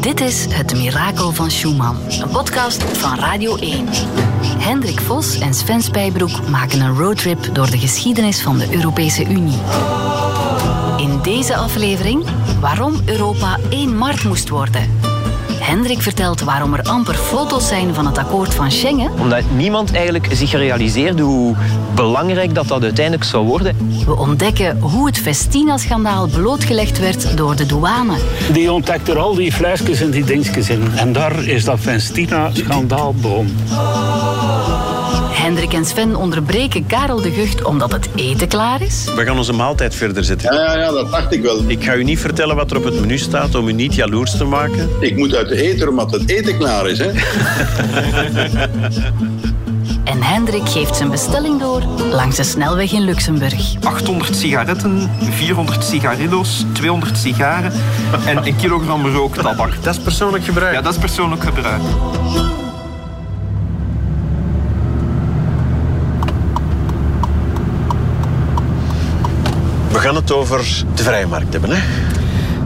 Dit is Het Mirakel van Schumann, een podcast van Radio 1. Hendrik Vos en Sven Spijbroek maken een roadtrip door de geschiedenis van de Europese Unie. In deze aflevering waarom Europa één markt moest worden. Hendrik vertelt waarom er amper foto's zijn van het akkoord van Schengen. Omdat niemand eigenlijk zich realiseerde hoe belangrijk dat dat uiteindelijk zou worden. We ontdekken hoe het Festina-schandaal blootgelegd werd door de douane. Die ontdekte er al die flesjes en die dingetjes in. En daar is dat Festina-schandaal begonnen. Hendrik en Sven onderbreken Karel de Gucht omdat het eten klaar is. We gaan onze maaltijd verder zetten. Ja, ja, ja, dat dacht ik wel. Ik ga u niet vertellen wat er op het menu staat om u niet jaloers te maken. Ik moet uit de eten omdat het eten klaar is. Hè? En Hendrik geeft zijn bestelling door langs de snelweg in Luxemburg. 800 sigaretten, 400 sigarillo's, 200 sigaren en een kilogram rooktabak. Dat is persoonlijk gebruik. Ja, dat is persoonlijk gebruik. Het over de vrije markt hebben. Hè?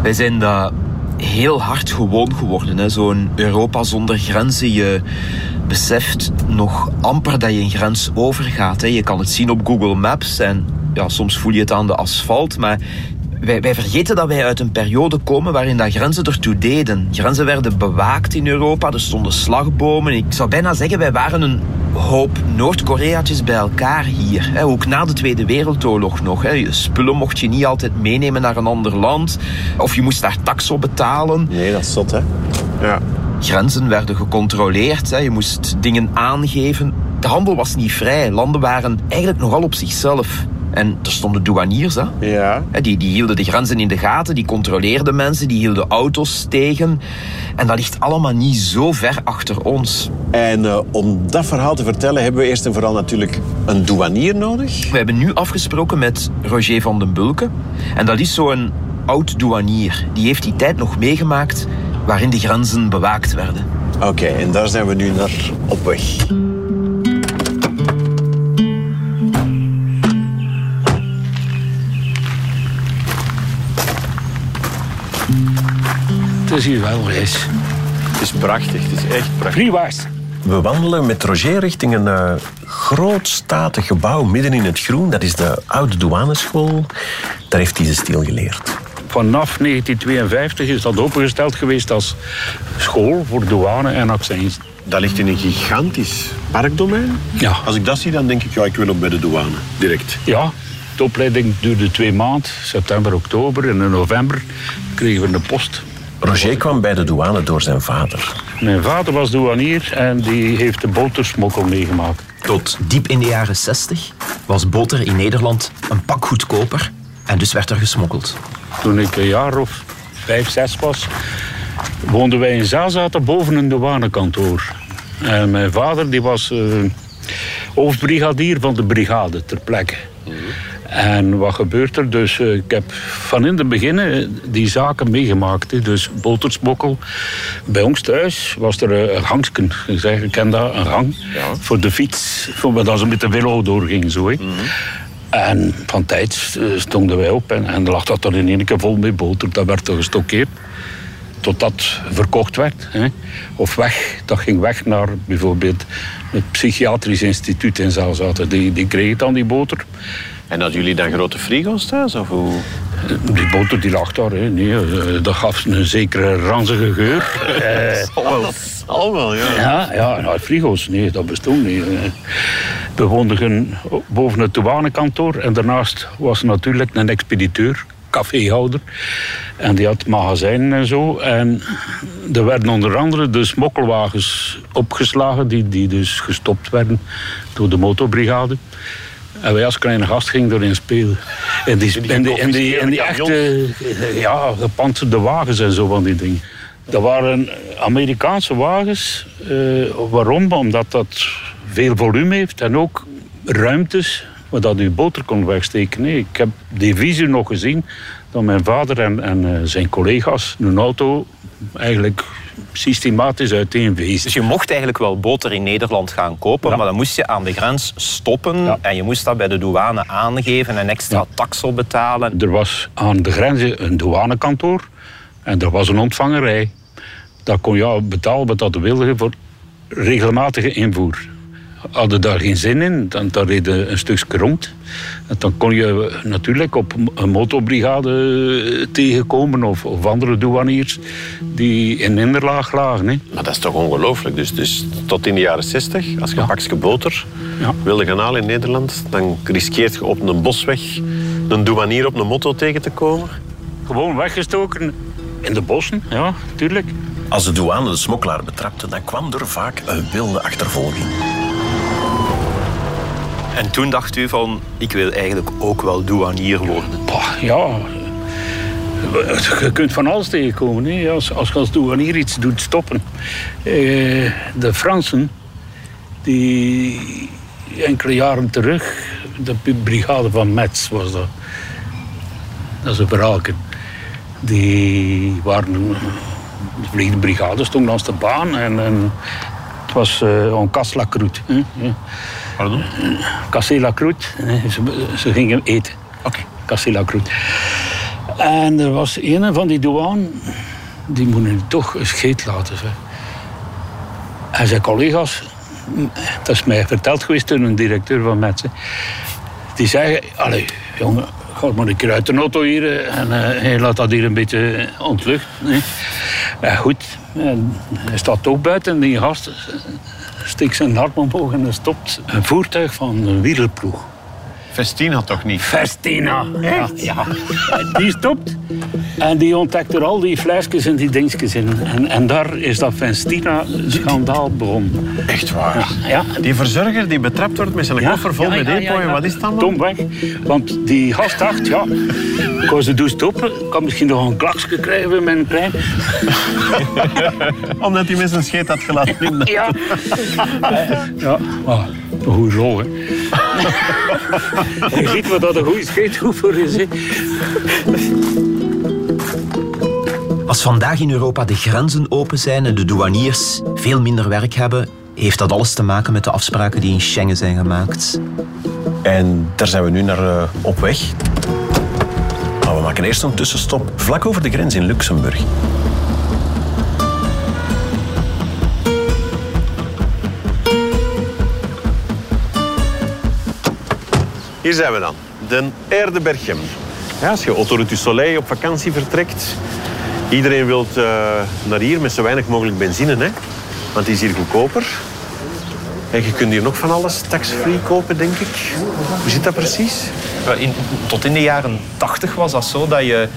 Wij zijn dat heel hard gewoon geworden. Zo'n Europa zonder grenzen. Je beseft nog amper dat je een grens overgaat. hè. Je kan het zien op Google Maps en ja, soms voel je het aan de asfalt. Maar wij, wij vergeten dat wij uit een periode komen waarin dat grenzen ertoe deden. Grenzen werden bewaakt in Europa, er stonden slagbomen. Ik zou bijna zeggen, wij waren een hoop Noord-Koreaatjes bij elkaar hier. Hè. Ook na de Tweede Wereldoorlog nog. Hè. Je spullen mocht je niet altijd meenemen naar een ander land. Of je moest daar tax op betalen. Nee, dat is zot, hè? Ja. Grenzen werden gecontroleerd. Hè. Je moest dingen aangeven. De handel was niet vrij. Landen waren eigenlijk nogal op zichzelf. En er stonden douaniers. Hè. Ja. Die, die hielden de grenzen in de gaten, die controleerden mensen, die hielden auto's tegen. En dat ligt allemaal niet zo ver achter ons. En eh, om dat verhaal te vertellen hebben we eerst en vooral natuurlijk een douanier nodig. We hebben nu afgesproken met Roger van den Bulke. En dat is zo'n oud douanier. Die heeft die tijd nog meegemaakt waarin de grenzen bewaakt werden. Oké, en daar zijn we nu naar op weg. Is hier wel. Het is prachtig, het is echt prachtig. We wandelen met Roger richting een eh, groot statig gebouw midden in het groen. Dat is de oude douaneschool. Daar heeft hij ze stil geleerd. Vanaf 1952 is dat opengesteld geweest als school voor douane en accijns. Dat ligt in een gigantisch parkdomein. Ja. Als ik dat zie, dan denk ik, ja, ik wil ook bij de douane. Direct. Ja, de opleiding duurde twee maanden, september, oktober. En in november kregen we een post. Roger kwam bij de douane door zijn vader. Mijn vader was douanier en die heeft de botersmokkel meegemaakt. Tot diep in de jaren 60 was boter in Nederland een pak goedkoper en dus werd er gesmokkeld. Toen ik een jaar of vijf, zes was, woonden wij in Zazaten boven een douanekantoor. En mijn vader die was eh, hoofdbrigadier van de brigade ter plekke. En wat gebeurt er? Dus eh, ik heb van in het begin eh, die zaken meegemaakt. hè. Dus botersmokkel. Bij ons thuis was er eh, een gangsken. Ik zeg, ik ken dat, een gang. Voor de fiets. Voor dat ze met de velo doorgingen. Zo, hè. En van tijd stonden wij op en, en lag dat er in één keer vol met boter. Dat werd er gestockeerd. Totdat verkocht werd. Hè. Of weg. Dat ging weg naar bijvoorbeeld het psychiatrisch instituut in Zaalzaten. Die, die kregen dan die boter. En hadden jullie dan grote frigo's thuis? Of hoe? Die boter die lag daar. Hè. Nee, eh, dat gaf een zekere ranzige geur. Eh, Allemaal, ja. Ja, ja nou, frigo's, nee, dat bestond niet. We woonden boven het douanekantoor en daarnaast was er natuurlijk een expediteur, caféhouder. En die had magazijnen en zo. En er werden onder andere de smokkelwagens opgeslagen, die, die dus gestopt werden door de motorbrigade. En wij als kleine gast gingen erin spelen. En die, en die, en die, en die echte eh, ja, gepantserde wagens en zo van die dingen. Dat waren Amerikaanse wagens. Eh, waarom? Omdat dat veel volume heeft en ook ruimtes waar dat u boter kon wegsteken. Nee, ik heb die visie nog gezien dat mijn vader en, en eh, zijn collega's een auto eigenlijk systematisch uiteenvezen. Dus je mocht eigenlijk wel boter in Nederland gaan kopen, Ja. maar dan moest je aan de grens stoppen Ja. en je moest dat bij de douane aangeven en extra taxel betalen. Er was aan de grenzen een douanekantoor en er was een ontvangerij. Daar kon je betalen wat dat wilde voor regelmatige invoer. Hadden daar geen zin in, dan, dan reed je een stuk rond. En dan kon je natuurlijk op een motorbrigade tegenkomen of, of andere douaniers die in Inderlaag lagen. Hè. Maar dat is toch ongelooflijk. Dus, dus tot in de jaren 60, als je Ja. een pakje boter Ja. wilde gaan halen in Nederland, dan riskeert je op een bosweg een douanier op een motto tegen te komen. Gewoon weggestoken in de bossen, ja, tuurlijk. Als de douane de smokkelaar betrapte, dan kwam er vaak een wilde achtervolging. En toen dacht u van, ik wil eigenlijk ook wel douanier worden. Ja, je kunt van alles tegenkomen. Hè. Als, als je als douanier iets doet stoppen. Eh, de Fransen, die enkele jaren terug, de brigade van Metz was dat. Dat is een verhaalken. Die waren, de vliegende brigade stond langs de baan en, het was eh een hè. Pardon? Cassé la croûte. hè. Ze, ze gingen eten. Oké. Cassé la croûte. En er was een van die douane, die moet nu toch een scheet laten. Zeg. En zijn collega's, dat is mij verteld geweest door een directeur van Metsen, die zeggen, allee, jongen, ga maar een keer uit de auto hier eh, en eh, hij laat dat hier een beetje ontluchten. hè." Ja, goed, en hij staat ook buiten en die gast steekt zijn arm omhoog en stopt een voertuig van een wielerploeg. Festina toch niet? Festina. Ja, ja. Die stopt en die ontdekt er al die flesjes en die dingetjes in. En, en daar is dat Festina-schandaal begonnen. Echt waar? Ja. Die verzorger die betrapt wordt met zijn Ja, koffer vol ja, met ja, ja, eenpooien, ja. wat is het dan? Tom weg. Want die gast dacht, ja, ik was de douche stoppen. Ik kan misschien nog een klaksje krijgen met mijn klein. Omdat hij met zijn scheet had gelaten Ja. Ja, maar een goede rol, hè. Je ziet wat dat een goede scheethoever is, hè. Als vandaag in Europa de grenzen open zijn en de douaniers veel minder werk hebben, heeft dat alles te maken met de afspraken die in Schengen zijn gemaakt. En daar zijn we nu naar eh, op weg. Maar we maken eerst een tussenstop vlak over de grens in Luxemburg. Hier zijn we dan, de Erdeberghem. Ja, als je Autoroute Soleil op vakantie vertrekt, iedereen wil naar hier met zo weinig mogelijk benzine, hè? want die is hier goedkoper. En je kunt hier nog van alles tax-free kopen, denk ik. Hoe zit dat precies? Tot in de jaren 80 was dat zo dat je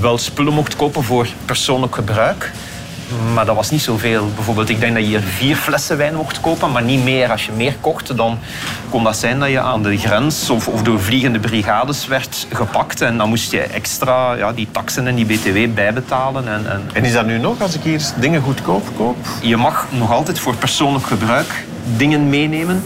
wel spullen mocht kopen voor persoonlijk gebruik. Maar dat was niet zoveel. Bijvoorbeeld, ik denk dat je hier vier flessen wijn mocht kopen, maar niet meer. Als je meer kocht, dan kon dat zijn dat je aan de grens of, of door vliegende brigades werd gepakt. En dan moest je extra ja, die taxen en die btw bijbetalen. En, en En is dat nu nog, als ik hier dingen goedkoop koop? je mag nog altijd voor persoonlijk gebruik dingen meenemen.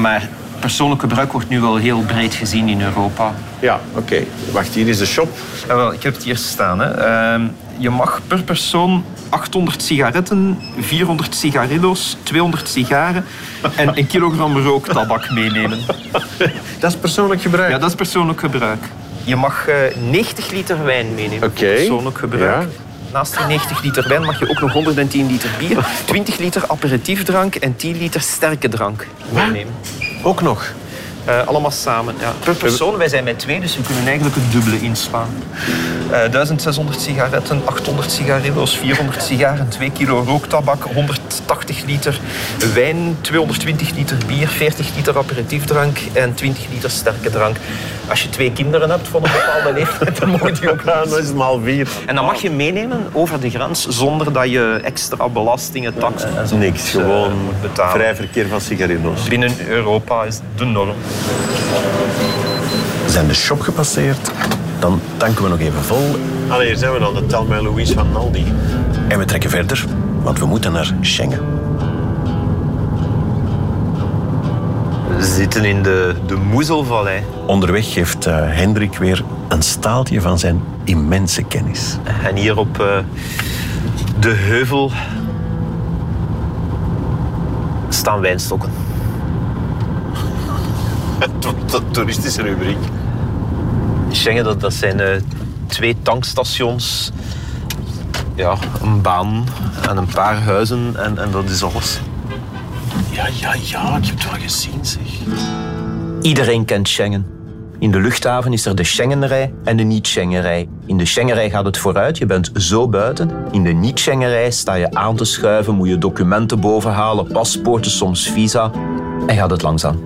Maar persoonlijk gebruik wordt nu wel heel breed gezien in Europa. Ja, oké. Wacht, hier is de shop. Ja, wel, ik heb het hier staan. Hè. Ehm, je mag per persoon 800 sigaretten, 400 cigarillo's, 200 sigaren en een kilogram rooktabak meenemen. Dat is persoonlijk gebruik. Ja, dat is persoonlijk gebruik. Je mag eh, 90 liter wijn meenemen persoonlijk gebruik. Ja. Naast die 90 liter wijn mag je ook nog 110 liter bier, 20 liter aperitiefdrank en 10 liter sterke drank meenemen. Ook nog. Eh, allemaal samen, ja. Per persoon, wij zijn met twee, dus we kunnen eigenlijk het dubbele inslaan. Eh 1600 sigaretten, 800 sigarillo's, 400 sigaren, 2 kilo rooktabak, 180 liter wijn, 220 liter bier, 40 liter aperitiefdrank en 20 liter sterke drank. Als je twee kinderen hebt van een bepaalde leeftijd, dan mogen die ook Ja, dat is maal vier. En dan mag je meenemen over de grens zonder dat je extra belastingen, taxen en zo Niks, moet, eh, gewoon moet betalen. vrij verkeer van sigarillo's. Binnen Europa is de norm. We zijn de shop gepasseerd. Dan tanken we nog even vol. Allee, hier zijn we dan, de Telma Louise van Aldi. En we trekken verder, want we moeten naar Schengen. We zitten in de, de Moezelvallei. Onderweg geeft eh, Hendrik weer een staaltje van zijn immense kennis. En hier op eh, de heuvel staan wijnstokken. Dat toeristische rubriek. Schengen, dat, dat zijn eh, twee tankstations, ja, een baan en een paar huizen en, en dat is alles. Ja, ja, ja, ik heb het wel gezien, zeg. Iedereen kent Schengen. In de luchthaven is er de Schengenrij en de niet-Schengenrij. In de Schengenrij gaat het vooruit, je bent zo buiten. In de niet-Schengenrij sta je aan te schuiven, moet je documenten bovenhalen, paspoorten, soms visa. En gaat het langzaam.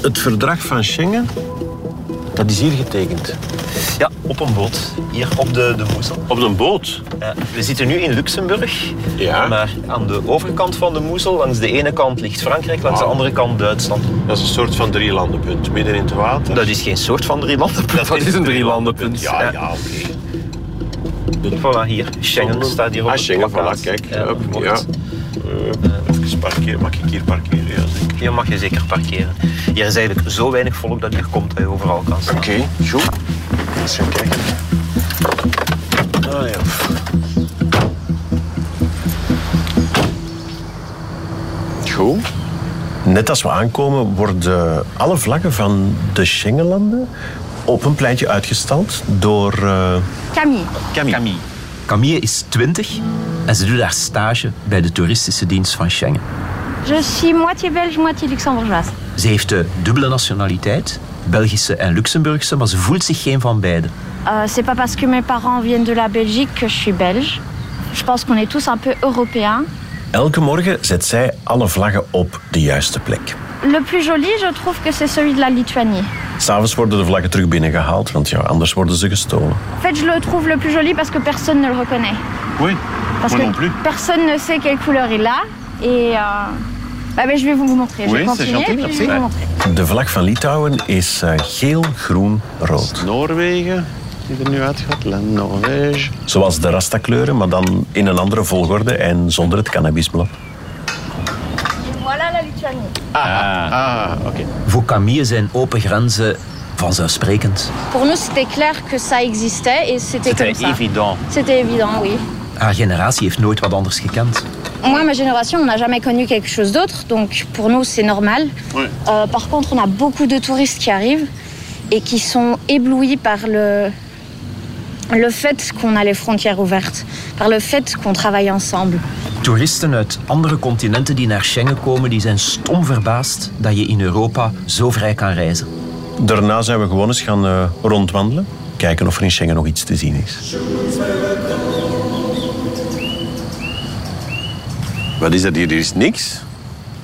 Het verdrag van Schengen, dat is hier getekend. Ja, op een boot, hier op de, de Moezel. Op een boot. Ja, we zitten nu in Luxemburg, Ja. maar aan de overkant van de Moezel, langs de ene kant ligt Frankrijk, langs de andere kant Duitsland. Dat is een soort van drielandenpunt. Midden in het water. Dat is geen soort van drielandenpunt, dat, is een drielandenpunt. Ja, ja, oké. Voilà, hier, Schengen staat hier op Ah, het Schengen, plakkaat. voilà, kijk. Ja, even parkeren. Mag ik hier parkeren? Ja, zeker. Hier mag je zeker parkeren. Hier is eigenlijk zo weinig volk dat je komt dat je overal kan staan. Oké, goed. Eens gaan kijken. Ah ja. Goed. Net als we aankomen worden alle vlaggen van de Schengenlanden op een pleintje uitgestald door... eh, Camille. Camille. Camille is 20 en ze doet daar stage bij de toeristische dienst van Schengen. Je suis moitié belge, moitié luxembourgeoise. Ze heeft de dubbele nationaliteit, Belgische en Luxemburgse, maar ze voelt zich geen van beide. Euh, c'est pas parce que mes parents viennent de la Belgique que je suis belge. Je pense qu'on est tous un peu européens. Elke morgen zet zij alle vlaggen op de juiste plek. Le plus joli, je trouve que c'est celui de la Lituanie. S'avonds worden de vlaggen terug binnengehaald, want ja, anders worden ze gestolen. En fait, je le trouve le plus joli parce que personne ne le reconnaît. Oui, Parce moi que non plus. personne ne sait quelle couleur il a. Et euh, bah, bah, je vais vous montrer. Je Oui, vais c'est continuer gentil, et puis je vais vous montrer. De vlag van Litouwen is eh, geel, groen, rood. Noorwegen, die er nu uitgaat. La Norvège. Zoals de Rasta-kleuren, maar dan in een andere volgorde en zonder het cannabisblad. Voilà la Lituanie. Ah, oké. Voor Camille zijn open grenzen vanzelfsprekend. Pour nous, c'était clair que ça existait et c'était comme C'était ça. évident. C'était évident, oui. Haar generatie heeft nooit wat anders gekend. Moi, ma génération, on n'a jamais connu quelque chose d'autre, donc pour nous, c'est normal. Ouais. Euh, par contre, on a beaucoup de touristes qui arrivent et qui sont éblouis par le, le fait qu'on a les frontières ouvertes, par le fait qu'on travaille ensemble. Toeristen uit andere continenten die naar Schengen komen, die zijn stom verbaasd dat je in Europa zo vrij kan reizen. Daarna zijn we gewoon eens gaan eh, rondwandelen. Kijken of er in Schengen nog iets te zien is. Wat is dat hier? Hier is niks.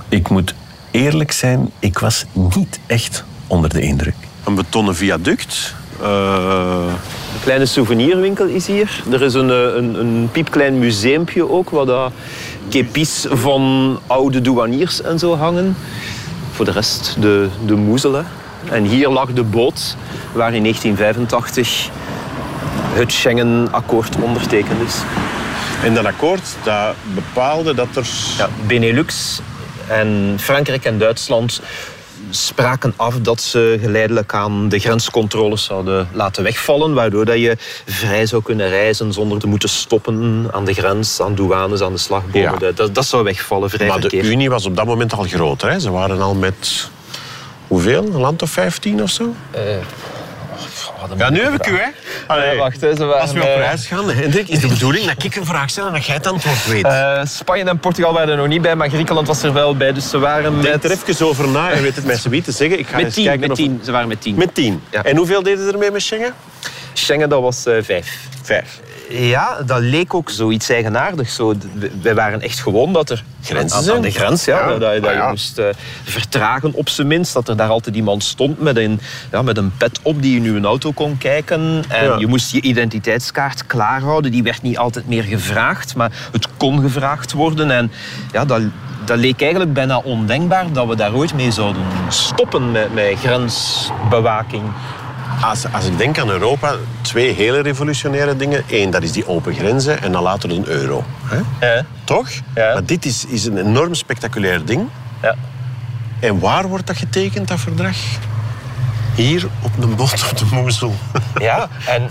Ik moet eerlijk zijn, ik was niet echt onder de indruk. Een betonnen viaduct. Eh, Een kleine souvenirwinkel is hier. Er is een, eh, een, een piepklein museumpje ook, waar dat kepies van oude douaniers en zo hangen. Voor de rest de, de moezel. hè. En hier lag de boot waar in 1985 het Schengen-akkoord ondertekend is. En dat akkoord dat bepaalde dat er... Ja, Benelux en Frankrijk en Duitsland spraken af dat ze geleidelijk aan de grenscontroles zouden laten wegvallen, waardoor dat je vrij zou kunnen reizen zonder te moeten stoppen aan de grens, aan douanes, aan de slagbomen. Ja. Dat- Dat, zou wegvallen, vrij Maar de. Unie was op dat moment al groter. Hè? Ze waren al met... Hoeveel? Een land of 15 of zo? Ja, nu heb ik u, hè? Allee. Wacht, hè, ze waren, Als we op eh, reis gaan, Hendrik, is de bedoeling dat ik een vraag stel en dat jij het antwoord weet. Eh, Spanje en Portugal waren er nog niet bij, maar Griekenland was er wel bij. Dus ze waren Denk er met, even over na en weet het mij zoiets te zeggen. Ik ga met eens tien. kijken Met of- tien. Ze waren met tien. Met tien. Ja. En hoeveel deden ze ermee met Schengen? Schengen, dat was eh, vijf. Vijf. Ja, dat leek ook zoiets eigenaardigs. Zo, wij waren echt gewoon dat er Grenzen aan, zijn. aan de grens, ja, Ja, dat, dat ah, je moest eh, vertragen op zijn minst. Dat er daar altijd iemand stond met een, ja, met een pet op die in uw auto kon kijken. En je moest je identiteitskaart klaarhouden. Die werd niet altijd meer gevraagd, maar het kon gevraagd worden. En ja, dat, dat leek eigenlijk bijna ondenkbaar dat we daar ooit mee zouden stoppen met, met grensbewaking. Als, als ik denk aan Europa, twee hele revolutionaire dingen. Eén, dat is die open grenzen en dan later een euro. Hè? Eh, Toch? Ja. Maar dit is, is een enorm spectaculair ding. ja. En waar wordt dat getekend, dat verdrag? Hier op de boot op de Moezel. Ja, en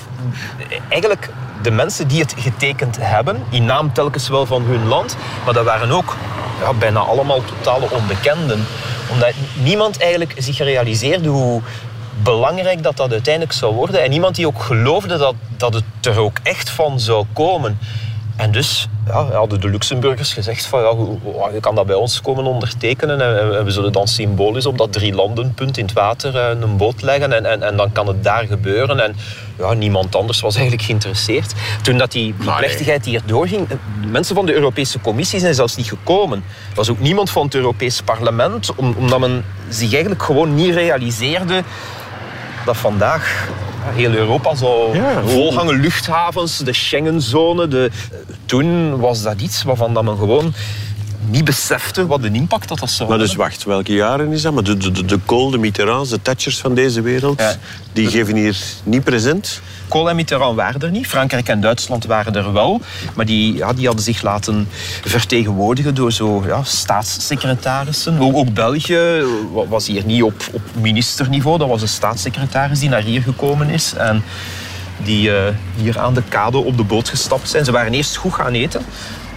eigenlijk de mensen die het getekend hebben, in naam telkens wel van hun land, maar dat waren ook ja, bijna allemaal totale onbekenden. Omdat niemand eigenlijk zich realiseerde hoe belangrijk dat dat uiteindelijk zou worden. En niemand die ook geloofde dat, dat het er ook echt van zou komen. En dus ja, hadden de Luxemburgers gezegd van ja, je kan dat bij ons komen ondertekenen en, we zullen dan symbolisch op dat drie landenpunt in het water eh, een boot leggen en, en, en dan kan het daar gebeuren. En ja, niemand anders was eigenlijk geïnteresseerd. Toen dat die, die plechtigheid hier doorging, eh, mensen van de Europese Commissie zijn zelfs niet gekomen. Er was ook niemand van het Europees Parlement, omdat men zich eigenlijk gewoon niet realiseerde dat vandaag heel Europa zou Ja, volhangen. Luchthavens, de Schengenzone. De... Toen was dat iets waarvan dat men gewoon niet besefte wat de impact dat dat zou Maar dus hebben. wacht, welke jaren is dat? Maar de, de, de, de Kool, de Mitterrands, de Thatchers van deze wereld, Ja. die geven hier niet present. Kool en Mitterrand waren er niet. Frankrijk en Duitsland waren er wel. Maar die, ja, die hadden zich laten vertegenwoordigen door zo, ja, staatssecretarissen. Ook, ook België wa- was hier niet op, op ministerniveau. Dat was een staatssecretaris die naar hier gekomen is. En die eh, hier aan de kade op de boot gestapt zijn. Ze waren eerst goed gaan eten.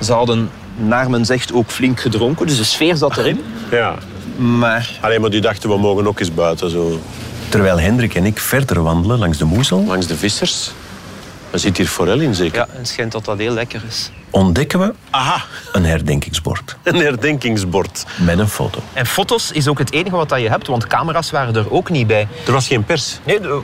Ze hadden, naar men zegt, ook flink gedronken. Dus de sfeer zat erin. Ja. Maar Alleen maar die dachten, we mogen ook eens buiten. Zo. Terwijl Hendrik en ik verder wandelen langs de Moezel, Langs de vissers. Er zit hier forel in, zeker? ja, het schijnt dat dat heel lekker is. Ontdekken we Aha, een herdenkingsbord een herdenkingsbord. met een foto. En foto's is ook het enige wat dat je hebt, want camera's waren er ook niet bij. Er was geen pers. Nee, er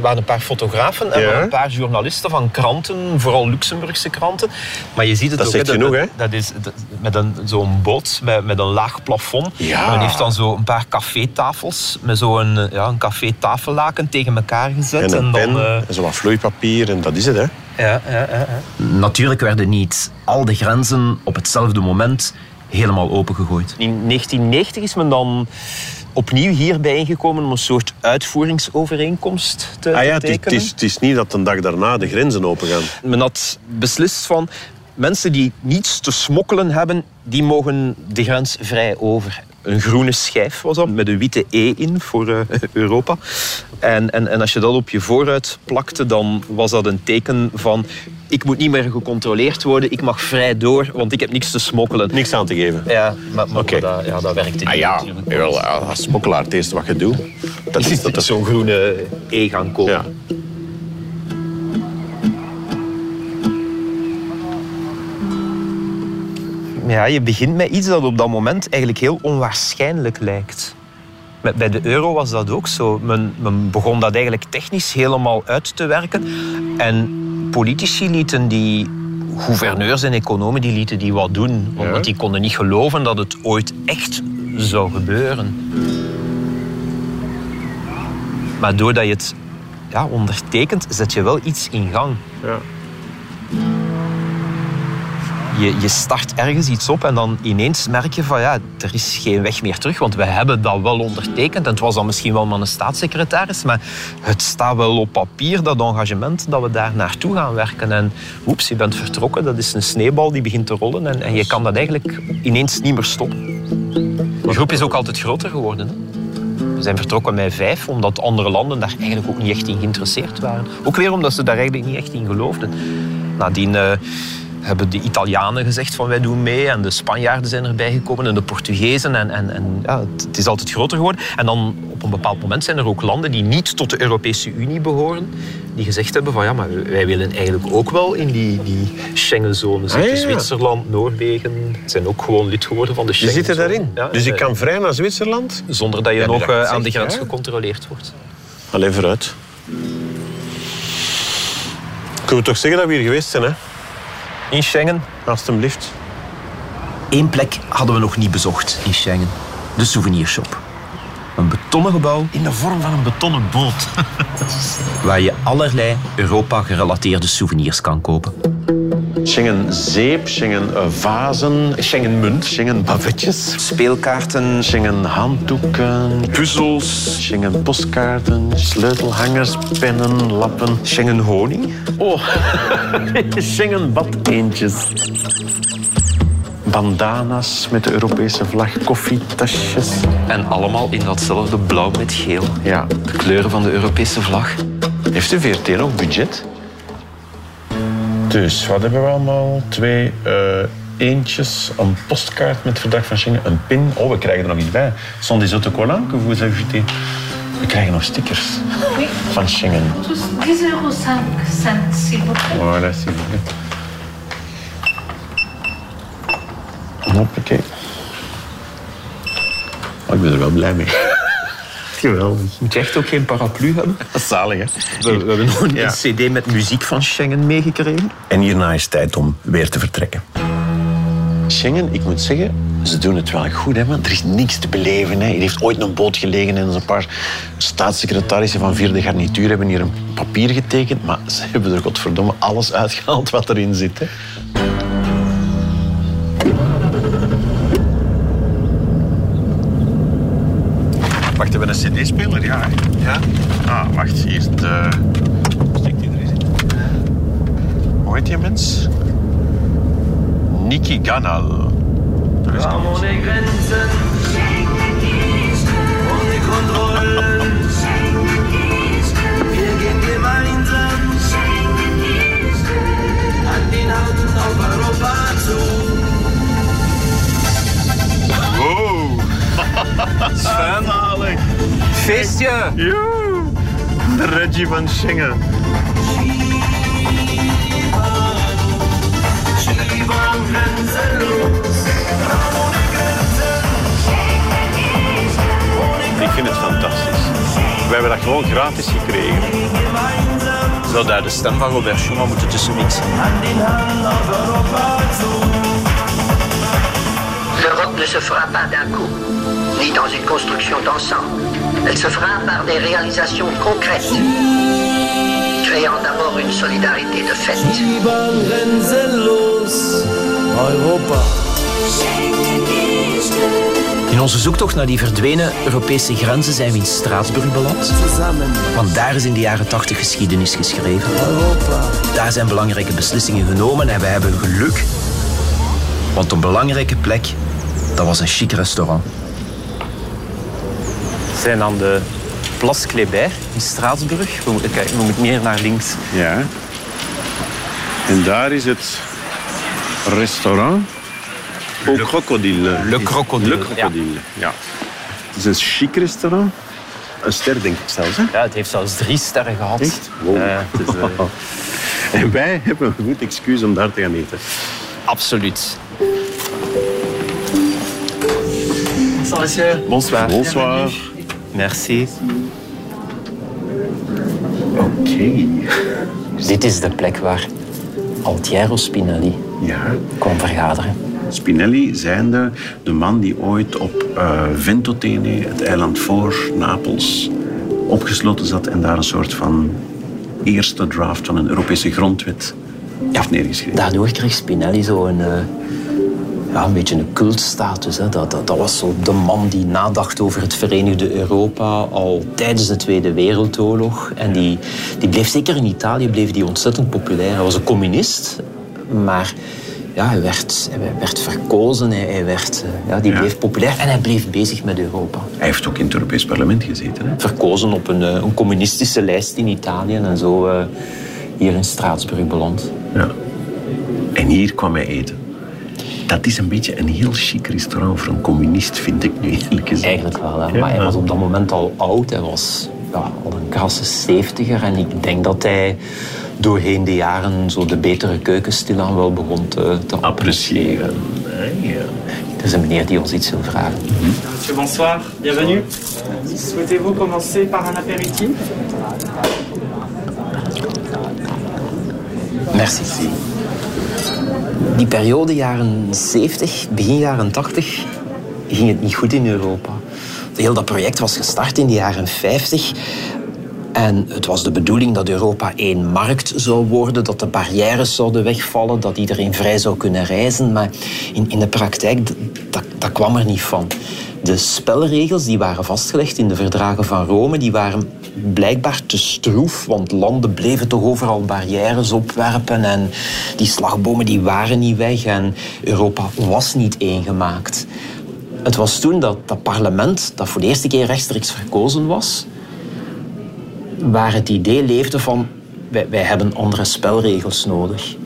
waren een paar fotografen en Ja. een paar journalisten van kranten, vooral Luxemburgse kranten. Maar je ziet het Dat ook. zegt genoeg, hè? dat, dat is dat- met een, zo'n boot met, met een laag plafond. Ja. En men heeft dan zo een paar cafétafels met zo'n ja, een cafétafellaken tegen elkaar gezet. En een pen, dan, eh, en zo wat vloeipapier en dat is het, hè? Ja, ja. Natuurlijk werden niet al de grenzen op hetzelfde moment helemaal opengegooid. In 1990 is men dan opnieuw hier bijeengekomen om een soort uitvoeringsovereenkomst te, Ah ja, te het is, tekenen. het, is, het is niet dat een dag daarna de grenzen opengaan. Men had beslist van mensen die niets te smokkelen hebben, die mogen de grens vrij over. Een groene schijf was dat, met een witte E in voor eh, Europa. En, en, en als je dat op je vooruit plakte, dan was dat een teken van... Ik moet niet meer gecontroleerd worden, ik mag vrij door, want ik heb niks te smokkelen. Niks aan te geven. Ja, maar, maar dat, ja, dat werkte niet Ah ja, natuurlijk. jawel, als smokkelaar het eerste wat je doet. Dat is, dat is zo'n groene E gaan kopen. Ja. Ja, je begint met iets dat op dat moment eigenlijk heel onwaarschijnlijk lijkt. Bij de euro was dat ook zo. Men, men begon dat eigenlijk technisch helemaal uit te werken. En politici lieten die gouverneurs en economen die lieten die wat doen. Omdat die konden niet geloven dat het ooit echt zou gebeuren. Maar doordat je het ja, ondertekent, zet je wel iets in gang. Ja. Je, je start ergens iets op en dan ineens merk je van ja, er is geen weg meer terug. Want we hebben dat wel ondertekend. En het was dan misschien wel maar een staatssecretaris. Maar het staat wel op papier, dat engagement, dat we daar naartoe gaan werken. En oeps, je bent vertrokken. Dat is een sneeuwbal die begint te rollen. En, en je kan dat eigenlijk ineens niet meer stoppen. De groep is ook altijd groter geworden. Hè? We zijn vertrokken met vijf, omdat andere landen daar eigenlijk ook niet echt in geïnteresseerd waren. Ook weer omdat ze daar eigenlijk niet echt in geloofden. Nadien eh, hebben de Italianen gezegd van wij doen mee en de Spanjaarden zijn erbij gekomen en de Portugezen. En, en, en ja, het, het is altijd groter geworden. En dan op een bepaald moment zijn er ook landen die niet tot de Europese Unie behoren, die gezegd hebben van ja, maar wij willen eigenlijk ook wel in die, die Schengenzone zitten. Ah, ja. Zwitserland, Noorwegen zijn ook gewoon lid geworden van de Je Schengenzone. zit er daarin. Ja, dus ik eh, kan vrij naar Zwitserland? zonder dat je Ja, nog dat eh, aan de grens gecontroleerd wordt. Alleen vooruit. Kunnen we toch zeggen dat we hier geweest zijn, hè? In Schengen Alsjeblieft. Eén plek hadden we nog niet bezocht in Schengen. De souvenirshop. Een betonnen gebouw in de vorm van een betonnen boot. waar je allerlei Europa-gerelateerde souvenirs kan kopen. Schengen zeep, Schengen eh, vazen, Schengen munt, Schengen bavetjes, speelkaarten, Schengen handdoeken, puzzels, Schengen postkaarten, sleutelhangers, pennen, lappen. Schengen honing. Oh, Schengen badeentjes. bandana's met de Europese vlag, koffietasjes. En allemaal in datzelfde blauw met geel. Ja. De kleuren van de Europese vlag. Heeft de VRT nog budget? Dus, wat hebben we allemaal? Twee eh, eentjes, een postkaart met verdrag van Schengen, een pin. Oh, we krijgen er nog iets bij. Sont des autocollants que vous ajoutez. We krijgen nog stickers van Schengen. Tous 10,05 euro s'il vous plaît. Voilà, s'il vous plaît. Hoppakee. Oh, ik ben er wel blij mee. Geweldig. Moet je echt ook geen paraplu hebben? Dat is zalig, hè? We, we hebben nog een Ja. cd met muziek van Schengen meegekregen. En hierna is het tijd om weer te vertrekken. Schengen, ik moet zeggen, ze doen het wel goed, hè, want er is niks te beleven. Hè. Er heeft ooit een boot gelegen en een paar staatssecretarissen van vierde garnituur hebben hier een papier getekend, maar ze hebben er godverdomme alles uitgehaald wat erin zit. Hè. Wacht, hebben we een cd-speler? Ja, ja. Ah, wacht, hier is de... Steekt die er eens in? Hoe heet die mens? Niki Ganal. Ohne Grenzen, Joe. De Reggie van Grenzen. Ik vind het fantastisch. We hebben dat gewoon gratis gekregen. Zou daar de stem van Robert Schumann moeten tussen mixen? L'Europe ne se fera pas d'un coup, ni dans une construction d'ensemble. Elle se fera par des réalisations concrètes, créant d'abord une solidarité de fait. In onze zoektocht naar die verdwenen Europese grenzen zijn we in Straatsburg beland. Want daar is in de jaren 80 geschiedenis geschreven. Daar zijn belangrijke beslissingen genomen en we hebben geluk. Want een belangrijke plek, dat was een chic restaurant. We zijn aan de Place Kléber in Straatsburg. We moeten, kijken, we moeten meer naar links. Ja. En daar is het restaurant Au Crocodile. Le Crocodile. Le Crocodile, ja. Het is een chic restaurant. Een ster, denk ik zelfs. Hè? Ja, het heeft zelfs drie sterren gehad. Echt? Wow. Eh, het is, eh, En wij hebben een goed excuus om daar te gaan eten. absoluut. Bonsoir. Bonsoir. Bonsoir. Merci. Oké. Dit is de plek waar Altiero Spinelli Ja. kwam vergaderen. Spinelli zijnde de man die ooit op eh Ventotene, het eiland voor Napels, opgesloten zat en daar een soort van eerste draft van een Europese grondwet heeft neergeschreven. Daardoor kreeg Spinelli zo een, eh, ja, een beetje een cultstatus. Hè. Dat, dat, dat was zo de man die nadacht over het Verenigde Europa al tijdens de Tweede Wereldoorlog. En die, die bleef zeker in Italië bleef die ontzettend populair. Hij was een communist, maar ja, hij, werd, hij werd verkozen. Hij, hij werd, eh, ja, die Ja. bleef populair en hij bleef bezig met Europa. Hij heeft ook in het Europees Parlement gezeten. Hè? Verkozen op een, eh, een communistische lijst in Italië en zo eh, hier in Straatsburg beland. Ja. En hier kwam hij eten. Dat is een beetje een heel chic restaurant voor een communist, vind ik nu eerlijk gezegd. Eigenlijk wel, hè. maar hij was op dat moment al oud. Hij was ja, al een krasse zeventiger. En ik denk dat hij doorheen de jaren zo de betere keuken stilaan wel begon te, te appreciëren. Het is een meneer die ons iets wil vragen. Monsieur, bonsoir, bienvenue. Souhaitez-vous commencer par un apéritif Merci. Die periode, jaren 70, begin jaren 80, ging het niet goed in Europa. Heel dat project was gestart in de jaren 50. En het was de bedoeling dat Europa één markt zou worden, dat de barrières zouden wegvallen, dat iedereen vrij zou kunnen reizen. Maar in, in de praktijk, dat, dat kwam er niet van. De spelregels die waren vastgelegd in de verdragen van Rome, die waren blijkbaar te stroef, want landen bleven toch overal barrières opwerpen en die slagbomen die waren niet weg en Europa was niet eengemaakt. Het was toen dat dat parlement, dat voor de eerste keer rechtstreeks verkozen was, waar het idee leefde van wij, wij hebben andere spelregels nodig.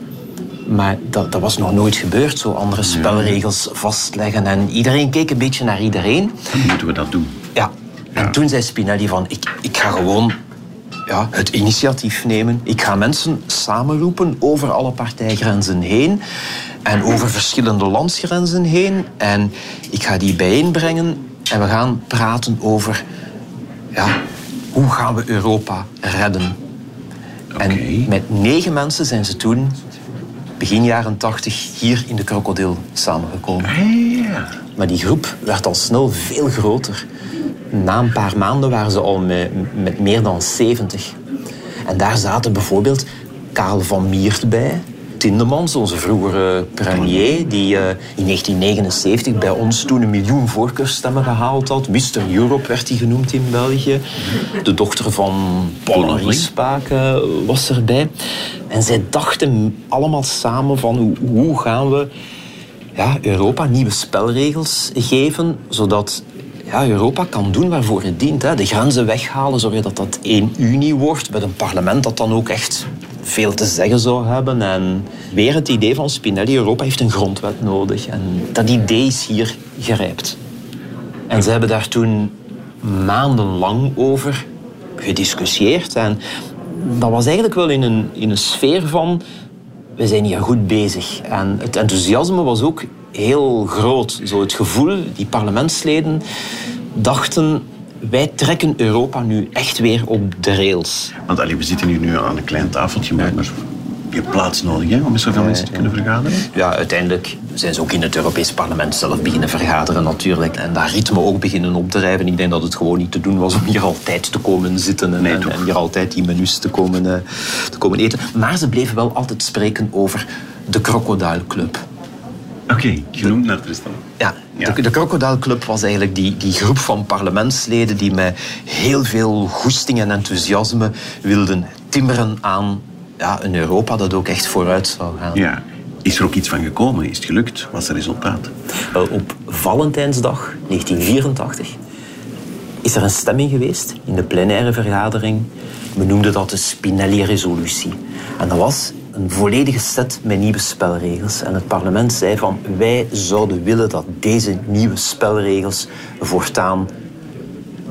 Maar dat, dat was nog nooit gebeurd, zo andere spelregels vastleggen. En iedereen keek een beetje naar iedereen. Dan moeten we dat doen. Ja. En toen zei Spinelli van, ik, ik ga gewoon ja, het initiatief nemen. Ik ga mensen samenroepen over alle partijgrenzen heen en over verschillende landsgrenzen heen. En ik ga die bijeenbrengen en we gaan praten over ja, hoe gaan we Europa redden. En met negen mensen zijn ze toen, begin jaren tachtig, hier in de Krokodil samengekomen. Maar die groep werd al snel veel groter. Na een paar maanden waren ze al met, met meer dan 70. En daar zaten bijvoorbeeld Karel van Miert bij. Tindemans, onze vroegere premier, die eh, in 1979 bij ons toen een miljoen voorkeurstemmen gehaald had. Mr. Europe werd hij genoemd in België. De dochter van Paul Henri Spaak was erbij. En zij dachten allemaal samen van hoe, hoe gaan we ja, Europa nieuwe spelregels geven, zodat ja, Europa kan doen waarvoor het dient. Hè. De grenzen weghalen, zorgen dat dat één unie wordt, met een parlement dat dan ook echt veel te zeggen zou hebben. En weer het idee van Spinelli, Europa heeft een grondwet nodig. En dat idee is hier gerijpt. En ze hebben daar toen maandenlang over gediscussieerd. En dat was eigenlijk wel in een, in een sfeer van... We zijn hier goed bezig. En het enthousiasme was ook heel groot. Zo het gevoel, die parlementsleden dachten... Wij trekken Europa nu echt weer op de rails. Want allee, we zitten hier nu aan een klein tafeltje, maar je hebt plaats nodig hè, om met zoveel mensen te kunnen vergaderen. Ja, uiteindelijk zijn ze ook in het Europees Parlement zelf beginnen vergaderen natuurlijk. En daar ritme ook beginnen opdrijven. Ik denk dat het gewoon niet te doen was om hier altijd te komen zitten en, en, en hier altijd die menus te komen, eh, te komen eten. Maar ze bleven wel altijd spreken over de Crocodile Oké, genoemd naar Tristan. Ja, De, de Crocodile Club was eigenlijk die, die groep van parlementsleden die met heel veel goesting en enthousiasme wilden timmeren aan ja, een Europa dat ook echt vooruit zou gaan. Ja. Is er ook iets van gekomen? Is het gelukt? Wat is het resultaat? Wel, op Valentijnsdag 1984 is er een stemming geweest in de plenaire vergadering. Men noemde dat de Spinelli-resolutie. En dat was een volledige set met nieuwe spelregels. En het parlement zei van wij zouden willen dat deze nieuwe spelregels voortaan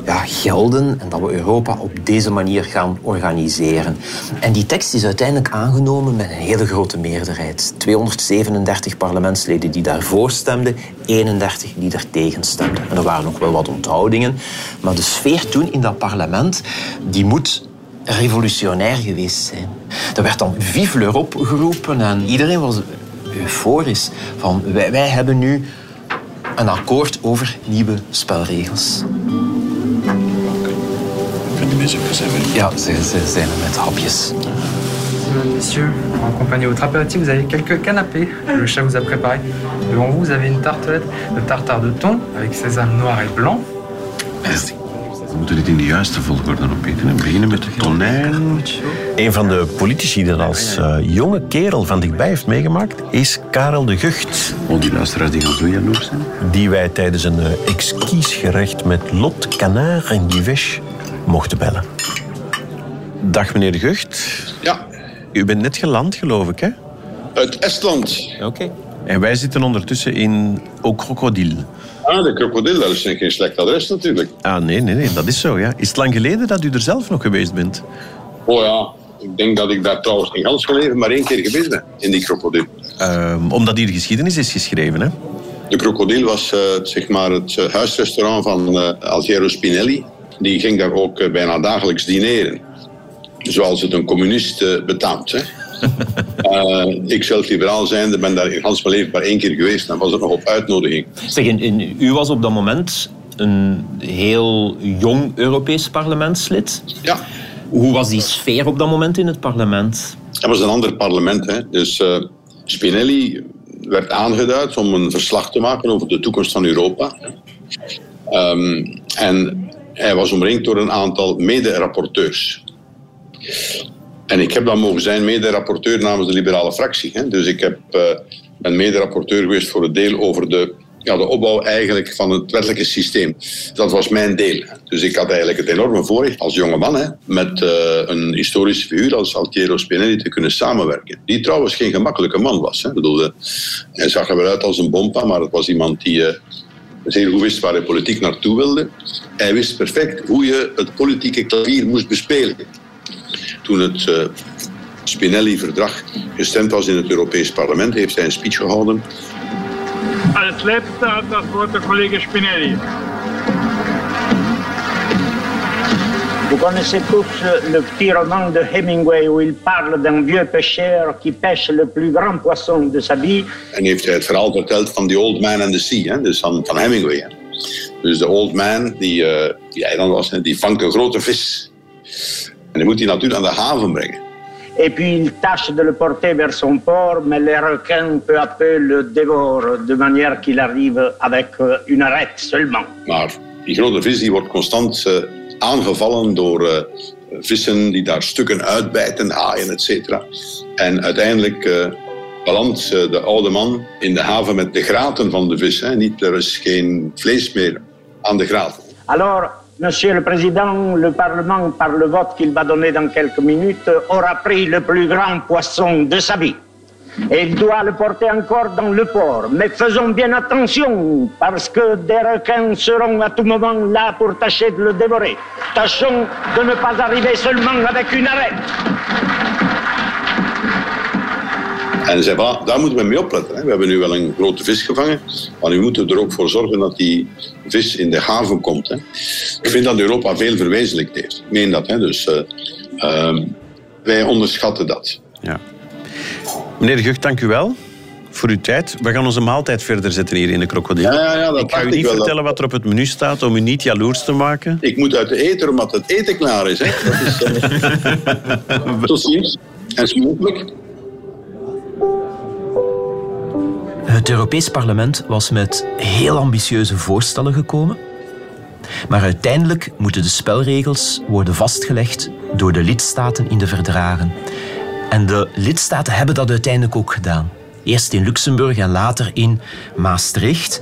ja, gelden en dat we Europa op deze manier gaan organiseren. En die tekst is uiteindelijk aangenomen met een hele grote meerderheid. 237 parlementsleden die daarvoor stemden, 31 die er tegen stemden. En er waren nog wel wat onthoudingen, maar de sfeer toen in dat parlement, die moet revolutionair geweest zijn. Er werd dan Vive l'Europe geroepen en iedereen was euforisch van wij, wij hebben nu een akkoord over nieuwe spelregels. Ja, ze, ze zijn er met hapjes. Messieurs, en compagnie de votre apéritif, vous avez quelques canapés le chef vous a préparés. Devant vous, vous avez une tartelette de tartare de thon avec sésame noir et blanc. We moeten dit in de juiste volgorde opeten. beginnen met de tonijn. Een van de politici die dat als eh, jonge kerel van dichtbij heeft meegemaakt, is Karel de Gucht. Oh, die luisteraars die gaan zo jaloers zijn. Die wij tijdens een uh, exquis gerecht met Lot, Canard en Guiveche mochten bellen. Dag meneer de Gucht. Ja. U bent net geland, geloof ik, hè? Uit Estland. Oké. En wij zitten ondertussen in Au Crocodile. Ah, de krokodil, is geen slecht adres natuurlijk. Ah, nee, nee, nee, dat is zo, ja. Is het lang geleden dat u er zelf nog geweest bent? Oh ja, ik denk dat ik daar trouwens in gans leven maar één keer geweest ben, in die krokodil. Ehm, omdat hier de geschiedenis is geschreven, hè? De krokodil was eh, zeg maar het eh, huisrestaurant van Algero Spinelli. Die ging daar ook bijna dagelijks dineren. Zoals het een communist betaamt. Hè. Eh, ik zelf liberaal zijnde ben daar in gans mijn leven maar één keer geweest. Dan was het nog op uitnodiging. Zeg, en- en u was op dat moment een heel jong Europees parlementslid. Ja. Hoe was die sfeer op dat moment in het parlement? Het was een ander parlement. Hè. Dus eh, Spinelli werd aangeduid om een verslag te maken over de toekomst van Europa. Ehm, en Hij was omringd door een aantal mede-rapporteurs. En ik heb dan mogen zijn mede-rapporteur namens de liberale fractie. Hè. Dus ik heb, uh, ben mede-rapporteur geweest voor het deel over de, ja, de opbouw eigenlijk van het wettelijke systeem. Dat was mijn deel. Dus ik had eigenlijk het enorme voorrecht als jonge man hè, met uh, een historische figuur als Altiero Spinelli te kunnen samenwerken. Die trouwens geen gemakkelijke man was. Hè. Bedoelde, hij zag er wel uit als een bompa, maar het was iemand die... Uh, zeer goed wist waar de politiek naartoe wilde. Hij wist perfect hoe je het politieke klavier moest bespelen toen het uh, Spinelli-verdrag gestemd was in het Europees Parlement, heeft hij een speech gehouden. Als laatste had dat woord de collega Spinelli. Vous connaissez tous le petit roman de Hemingway où il parle d'un vieux pêcheur qui pêche le plus grand poisson de sa vie. En heeft hij het verhaal verteld van The Old Man and the Sea, hè? dus van, van Hemingway. Hè? Dus de old man die, uh, die eiland was, hè? die vangt een grote vis. En die moet die natuurlijk aan de haven brengen. Et puis il tâche de le porter vers son port, mais les requins peu à peu le dévorent de manière qu'il arrive avec euh, une arête seulement. Maar die grote vis die wordt constant uh, aangevallen door uh, vissen die daar stukken uitbijten, haaien, etc. En uiteindelijk uh, belandt de oude man in de haven met de graten van de vis. Hè. Niet, er is geen vlees meer aan de graten. Alors, Monsieur le Président, le Parlement, par le vote qu'il va donner dans quelques minutes, aura pris le plus grand poisson de sa vie. Et il doit le porter encore dans le port. Mais faisons bien attention, parce que des requins seront à tout moment là pour tâcher de le dévorer. Tâchons de ne pas arriver seulement avec une arête. En zei, voilà, daar moeten we mee opletten. Hè. We hebben nu wel een grote vis gevangen, maar we moeten er ook voor zorgen dat die vis in de haven komt. Hè. Ik vind dat Europa veel verwezenlijkt heeft. Ik meen dat. Hè. Dus uh, uh, wij onderschatten dat. Ja. Meneer de Gucht, dank u wel voor uw tijd. We gaan onze maaltijd verder zetten hier in de krokodil. Ja, ja, ja, dat ik ga u niet vertellen dat... wat er op het menu staat om u niet jaloers te maken. Ik moet uit de eten omdat het eten klaar is. Hè. Dat is uh... Tot ziens. En smakelijk. Het Europees Parlement was met heel ambitieuze voorstellen gekomen. Maar uiteindelijk moeten de spelregels worden vastgelegd door de lidstaten in de verdragen. En de lidstaten hebben dat uiteindelijk ook gedaan. Eerst in Luxemburg en later in Maastricht.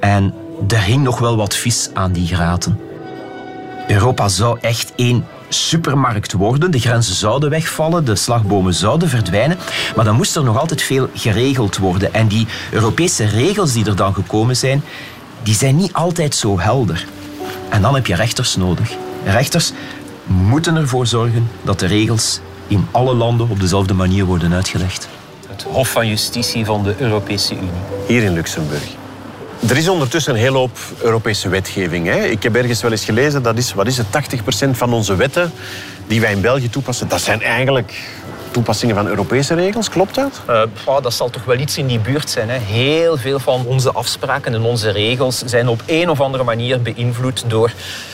En er hing nog wel wat vis aan die graten. Europa zou echt één supermarkt worden. De grenzen zouden wegvallen, de slagbomen zouden verdwijnen. Maar dan moest er nog altijd veel geregeld worden. En die Europese regels die er dan gekomen zijn, die zijn niet altijd zo helder. En dan heb je rechters nodig. Rechters moeten ervoor zorgen dat de regels in alle landen op dezelfde manier worden uitgelegd. Het Hof van Justitie van de Europese Unie. Hier in Luxemburg. Er is ondertussen een hele hoop Europese wetgeving. Hè? Ik heb ergens wel eens gelezen, dat is, wat is het, 80% van onze wetten die wij in België toepassen, dat zijn eigenlijk toepassingen van Europese regels. Klopt dat? Uh, dat zal toch wel iets in die buurt zijn. Hè? Heel veel van onze afspraken en onze regels zijn op een of andere manier beïnvloed door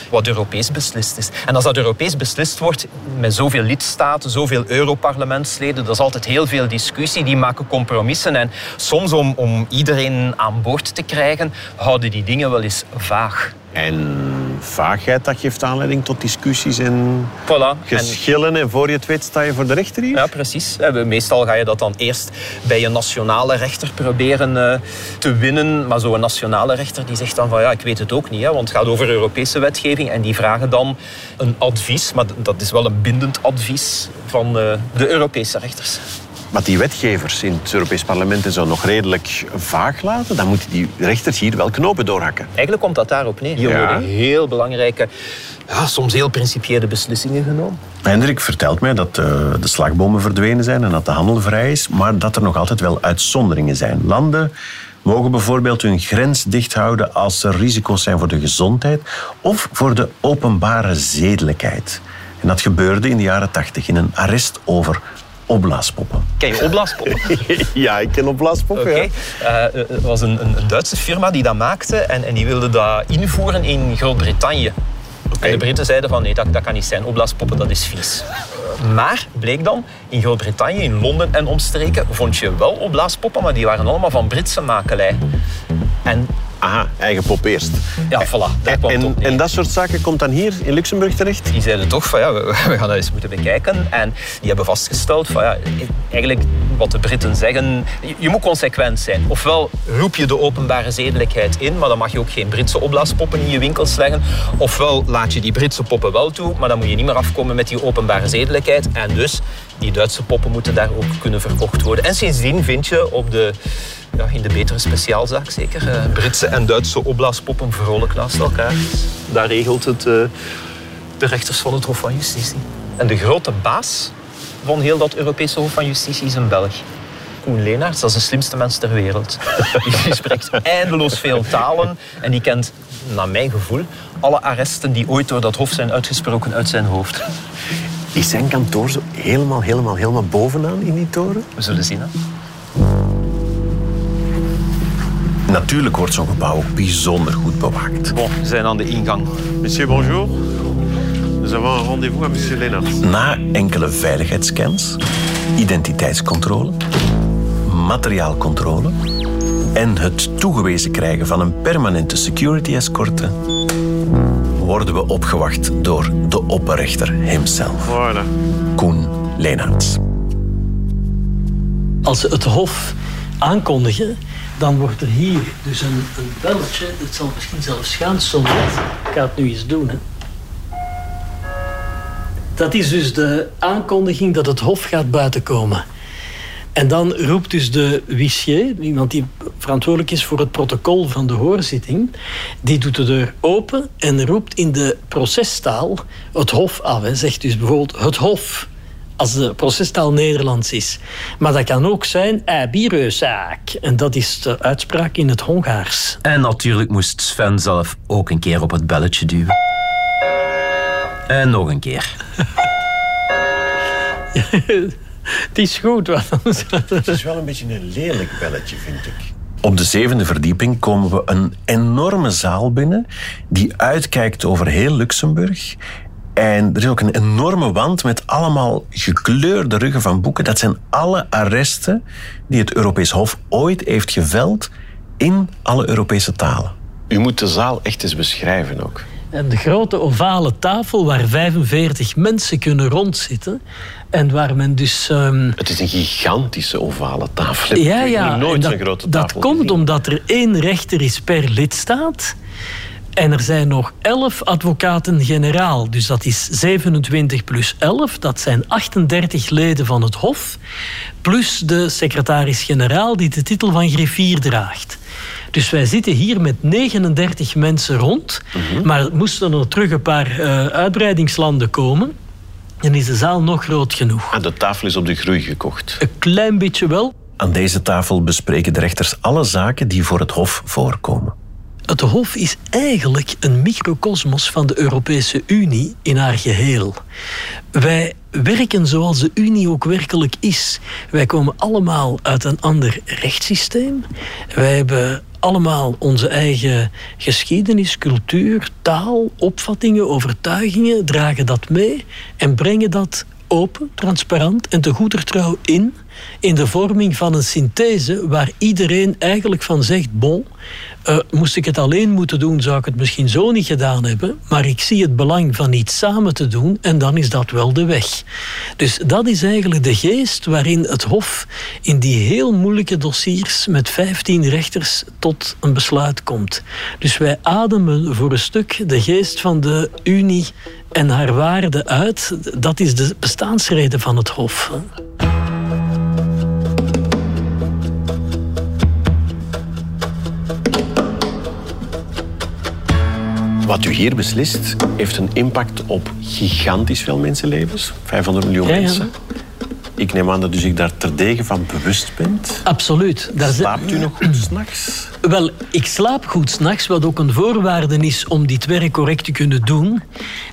wat Europees beslist is. En als dat Europees beslist wordt met zoveel lidstaten, zoveel Europarlementsleden, dat is altijd heel veel discussie. Die maken compromissen. En soms om, om iedereen aan boord te krijgen, houden die dingen wel eens vaag. En vaagheid, dat geeft aanleiding tot discussies en voilà. geschillen. En voor je het weet sta je voor de rechter hier? Ja, precies. Meestal ga je dat dan eerst bij een nationale rechter proberen te winnen. Maar zo'n nationale rechter die zegt dan van ja, ik weet het ook niet. Hè, want het gaat over Europese wetgeving. En die vragen dan een advies. Maar dat is wel een bindend advies van de Europese rechters. Maar die wetgevers in het Europees Parlement en zo nog redelijk vaag laten, dan moeten die rechters hier wel knopen doorhakken. Eigenlijk komt dat daarop neer. Hier Ja. worden heel belangrijke, ja, soms heel principiële beslissingen genomen. Hendrik vertelt mij dat eh, de slagbomen verdwenen zijn en dat de handel vrij is, maar dat er nog altijd wel uitzonderingen zijn. Landen mogen bijvoorbeeld hun grens dicht houden als er risico's zijn voor de gezondheid of voor de openbare zedelijkheid. En dat gebeurde in de jaren tachtig in een arrest over opblaaspoppen. Ken je opblaaspoppen? ja, ik ken opblaaspoppen. Oké. Eh, Het was een, een, een Duitse firma die dat maakte en, en die wilde dat invoeren in Groot-Brittannië. En de Britten zeiden van nee, dat, dat kan niet zijn. Opblaaspoppen, dat is vies. Maar bleek dan, in Groot-Brittannië, in Londen en omstreken, vond je wel opblaaspoppen, maar die waren allemaal van Britse makelij. En Aha, eigen pop eerst. Ja, voilà. Daar kwam het En, en dat soort zaken komt dan hier in Luxemburg terecht? Die zeiden toch van ja, we, we gaan dat eens moeten bekijken. En die hebben vastgesteld van ja, eigenlijk wat de Britten zeggen, je, je moet consequent zijn. Ofwel roep je de openbare zedelijkheid in, maar dan mag je ook geen Britse opblaaspoppen in je winkels leggen. Ofwel laat je die Britse poppen wel toe, maar dan moet je niet meer afkomen met die openbare zedelijkheid. En dus, die Duitse poppen moeten daar ook kunnen verkocht worden. En sindsdien vind je op de, ja, in de betere speciaalzaak zeker, eh, Britse en Duitse opblaaspoppen vrolijk naast elkaar. Daar regelt het... eh, de rechters van het Hof van Justitie. En de grote baas van heel dat Europese Hof van Justitie is een Belg. Koen Leenaerts, dat is de slimste mens ter wereld. Die spreekt eindeloos veel talen en die kent, naar mijn gevoel, alle arresten die ooit door dat hof zijn uitgesproken uit zijn hoofd. Is zijn kantoor zo helemaal, helemaal, helemaal bovenaan in die toren? We zullen zien, hè. Natuurlijk wordt zo'n gebouw ook bijzonder goed bewaakt. Bon, we zijn aan de ingang. Monsieur, bonjour. Nous avons un rendez-vous à monsieur Lennart. Na enkele veiligheidsscans, identiteitscontrole, materiaalcontrole en het toegewezen krijgen van een permanente security escorte, worden we opgewacht door de opperrechter himself, Voilà. Koen Leenaerts. Als ze het hof aankondigen, dan wordt er hier dus een, een belletje. Het zal misschien zelfs gaan. Ik ga het nu eens doen. Hè. Dat is dus de aankondiging dat het hof gaat buitenkomen. En dan roept dus de huissier, iemand die verantwoordelijk is voor het protocol van de hoorzitting, die doet de deur open en roept in de procestaal het hof af. Hij zegt dus bijvoorbeeld het hof, als de procestaal Nederlands is. Maar dat kan ook zijn Abireuzaak. En dat is de uitspraak in het Hongaars. En natuurlijk moest Sven zelf ook een keer op het belletje duwen. En nog een keer. Het is goed, want anders... Het is wel een beetje een lelijk belletje, vind ik. Op de zevende verdieping komen we een enorme zaal binnen die uitkijkt over heel Luxemburg. En er is ook een enorme wand met allemaal gekleurde ruggen van boeken. Dat zijn alle arresten die het Europees Hof ooit heeft geveld in alle Europese talen. U moet de zaal echt eens beschrijven ook. En de grote ovale tafel waar 45 mensen kunnen rondzitten. En waar men dus... ehm, Het is een gigantische ovale tafel. Ja, ja. nooit dat, zo'n grote dat tafel komt gezien. omdat er één rechter is per lidstaat. En er zijn nog 11 advocaten-generaal. Dus dat is 27 plus 11. Dat zijn 38 leden van het Hof. Plus de secretaris-generaal die de titel van griffier draagt. Dus wij zitten hier met 39 mensen rond. Mhm. Maar moesten er terug een paar eh, uitbreidingslanden komen. Dan is de zaal nog groot genoeg. Ah, de tafel is op de groei gekocht. Een klein beetje wel. Aan deze tafel bespreken de rechters alle zaken die voor het Hof voorkomen. Het Hof is eigenlijk een microcosmos van de Europese Unie in haar geheel. Wij werken zoals de Unie ook werkelijk is. Wij komen allemaal uit een ander rechtssysteem. Wij hebben allemaal onze eigen geschiedenis, cultuur, taal, opvattingen, overtuigingen, dragen dat mee en brengen dat open, transparant en te goeder trouw in, in de vorming van een synthese waar iedereen eigenlijk van zegt, bon, eh, moest ik het alleen moeten doen, zou ik het misschien zo niet gedaan hebben, maar ik zie het belang van iets samen te doen en dan is dat wel de weg. Dus dat is eigenlijk de geest waarin het Hof in die heel moeilijke dossiers met 15 rechters tot een besluit komt. Dus wij ademen voor een stuk de geest van de Unie en haar waarde uit. Dat is de bestaansreden van het Hof. Wat u hier beslist, heeft een impact op gigantisch veel mensenlevens. 500 miljoen Ja, ja. mensen. Ik neem aan dat u zich daar terdege van bewust bent. Absoluut. Daar Slaapt u nog goed s'nachts? Wel, ik slaap goed s'nachts, wat ook een voorwaarde is om dit werk correct te kunnen doen.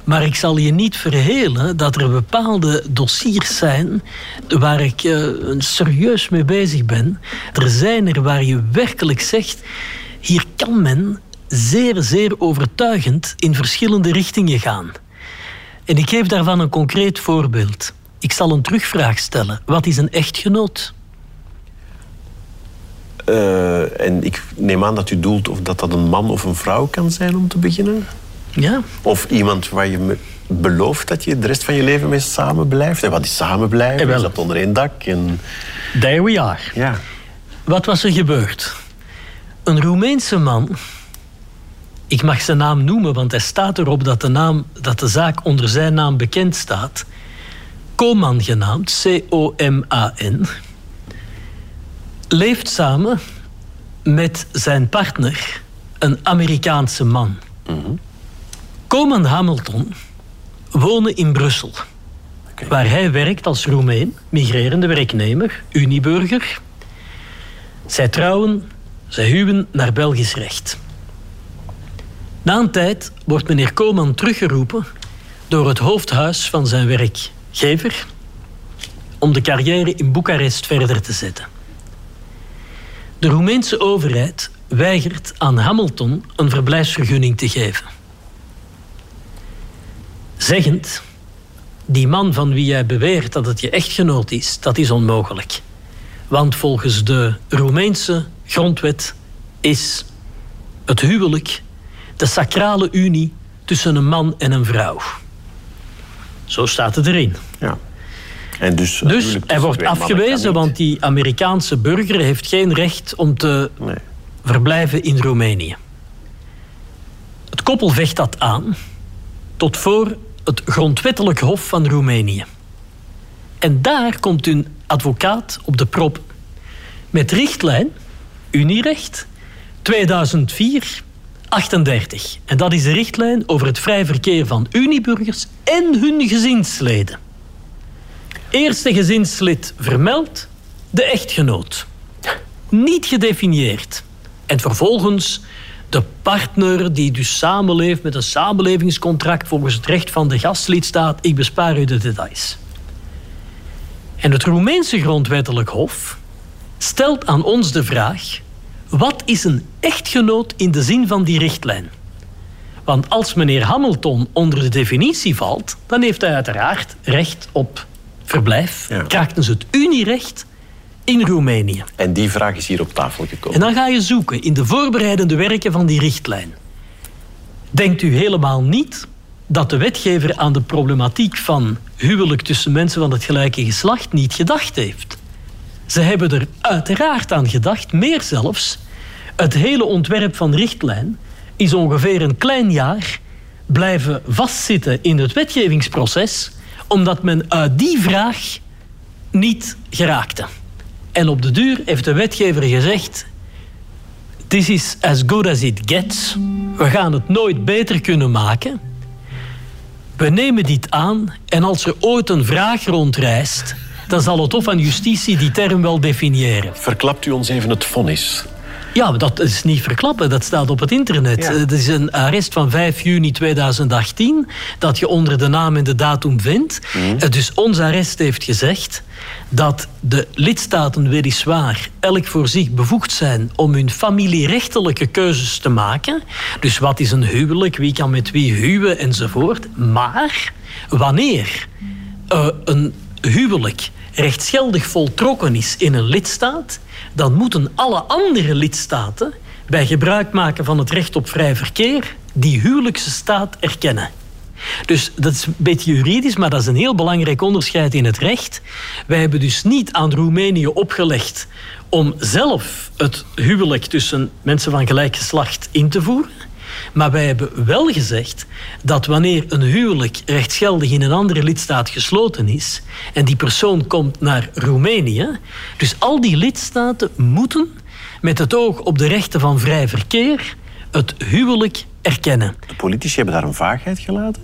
Maar ik zal je niet verhelen dat er bepaalde dossiers zijn waar ik eh, serieus mee bezig ben. Er zijn er waar je werkelijk zegt, hier kan men zeer, zeer overtuigend in verschillende richtingen gaan. En ik geef daarvan een concreet voorbeeld. Ik zal een terugvraag stellen. Wat is een echtgenoot? Eh, en ik neem aan dat u doelt of dat dat een man of een vrouw kan zijn om te beginnen. Ja. Of iemand waar je belooft dat je de rest van je leven mee samen blijft. En wat is samen blijven? Eh, wel. Is dat onder één dak? En... There we are. Ja. Wat was er gebeurd? Een Roemeense man, ik mag zijn naam noemen, want hij staat erop dat de, naam, dat de zaak onder zijn naam bekend staat. Koman genaamd, C-O-M-A-N, leeft samen met zijn partner, een Amerikaanse man. Koman Hamilton wonen in Brussel, waar hij werkt als Roemeen, migrerende werknemer, Uniburger. Zij trouwen, zij huwen naar Belgisch recht. Na een tijd wordt meneer Koman teruggeroepen door het hoofdhuis van zijn werkgever om de carrière in Boekarest verder te zetten. De Roemeense overheid weigert aan Hamilton een verblijfsvergunning te geven. Zeggend, die man van wie jij beweert dat het je echtgenoot is, dat is onmogelijk. Want volgens de Roemeense grondwet is het huwelijk de sacrale unie tussen een man en een vrouw. Zo staat het erin. Ja. En dus Dus huwelijk hij wordt afgewezen, want die Amerikaanse burger heeft geen recht om te verblijven in Roemenië. Het koppel vecht dat aan tot voor het grondwettelijk hof van Roemenië. En daar komt hun advocaat op de prop met richtlijn, Unierecht, 2004 38. En dat is de richtlijn over het vrij verkeer van Unieburgers en hun gezinsleden. Eerste gezinslid vermeld, de echtgenoot. Niet gedefinieerd. En vervolgens de partner die dus samenleeft met een samenlevingscontract volgens het recht van de gastlidstaat. Ik bespaar u de details. En het Roemeense grondwettelijk hof stelt aan ons de vraag: wat is een echtgenoot in de zin van die richtlijn? Want als meneer Hamilton onder de definitie valt, dan heeft hij uiteraard recht op verblijf, krachtens het Unierecht in Roemenië. En die vraag is hier op tafel gekomen. En dan ga je zoeken in de voorbereidende werken van die richtlijn. Denkt u helemaal niet dat de wetgever aan de problematiek van huwelijk tussen mensen van het gelijke geslacht niet gedacht heeft? Ze hebben er uiteraard aan gedacht, meer zelfs. Het hele ontwerp van richtlijn is ongeveer een klein jaar blijven vastzitten in het wetgevingsproces, omdat men uit die vraag niet geraakte. En op de duur heeft de wetgever gezegd: This is as good as it gets. We gaan het nooit beter kunnen maken. We nemen dit aan en als er ooit een vraag rondreist, dan zal het Hof van Justitie die term wel definiëren. Verklapt u ons even het vonnis? Ja, dat is niet verklappen, dat staat op het internet. Ja. Het is een arrest van 5 juni 2018 dat je onder de naam en de datum vindt. Eh, Dus ons arrest heeft gezegd dat de lidstaten weliswaar elk voor zich bevoegd zijn om hun familierechtelijke keuzes te maken. Dus wat is een huwelijk, wie kan met wie huwen enzovoort. Maar wanneer eh, een huwelijk rechtsgeldig voltrokken is in een lidstaat, dan moeten alle andere lidstaten bij gebruik maken van het recht op vrij verkeer die huwelijkse staat erkennen. Dus dat is een beetje juridisch, maar dat is een heel belangrijk onderscheid in het recht. Wij hebben dus niet aan Roemenië opgelegd om zelf het huwelijk tussen mensen van gelijk geslacht in te voeren. Maar wij hebben wel gezegd dat wanneer een huwelijk rechtsgeldig in een andere lidstaat gesloten is en die persoon komt naar Roemenië, dus al die lidstaten moeten met het oog op de rechten van vrij verkeer het huwelijk erkennen. De politici hebben daar een vaagheid gelaten.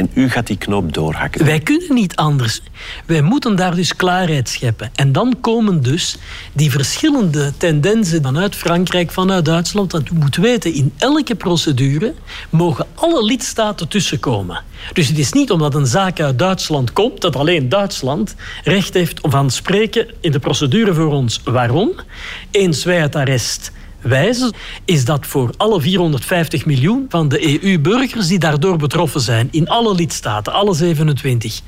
En u gaat die knoop doorhakken. Wij kunnen niet anders. Wij moeten daar dus klaarheid scheppen. En dan komen dus die verschillende tendensen vanuit Frankrijk, vanuit Duitsland. Want u moet weten, in elke procedure mogen alle lidstaten tussenkomen. Dus het is niet omdat een zaak uit Duitsland komt, dat alleen Duitsland recht heeft om van spreken in de procedure voor ons. Waarom? Eens wij het arrest wijzen, is dat voor alle 450 miljoen van de EU-burgers die daardoor betroffen zijn, in alle lidstaten, alle 27.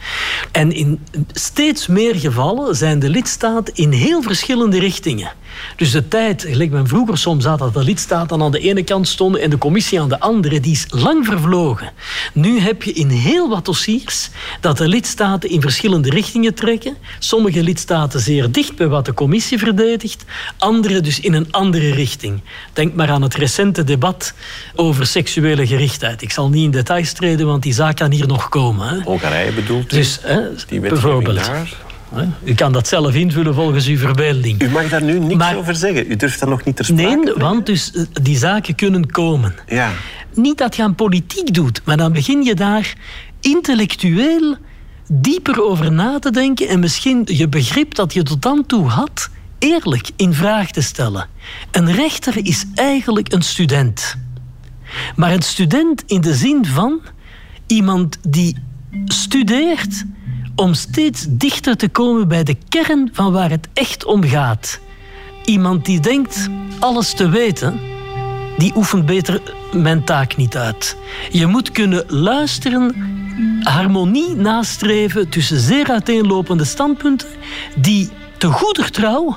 En in steeds meer gevallen zijn de lidstaten in heel verschillende richtingen. Dus de tijd, gelijk men vroeger soms had, dat de lidstaten aan de ene kant stonden en de commissie aan de andere, die is lang vervlogen. Nu heb je in heel wat dossiers dat de lidstaten in verschillende richtingen trekken. Sommige lidstaten zeer dicht bij wat de commissie verdedigt, andere dus in een andere richting. Denk maar aan het recente debat over seksuele gerichtheid. Ik zal niet in details treden, want die zaak kan hier nog komen. Hè. Hongarije bedoelt? Dus, hè, Die bijvoorbeeld. daar? Hè, U kan dat zelf invullen volgens uw verbeelding. U mag daar nu niks over zeggen. U durft daar nog niet ter sprake Nee, brengen. want dus eh, die zaken kunnen komen. Ja. Niet dat je aan politiek doet, maar dan begin je daar intellectueel dieper over na te denken en misschien je begrip dat je tot dan toe had, eerlijk in vraag te stellen. Een rechter is eigenlijk een student. Maar een student in de zin van iemand die studeert om steeds dichter te komen bij de kern van waar het echt om gaat. Iemand die denkt alles te weten, die oefent beter mijn taak niet uit. Je moet kunnen luisteren, harmonie nastreven tussen zeer uiteenlopende standpunten die te goeder trouw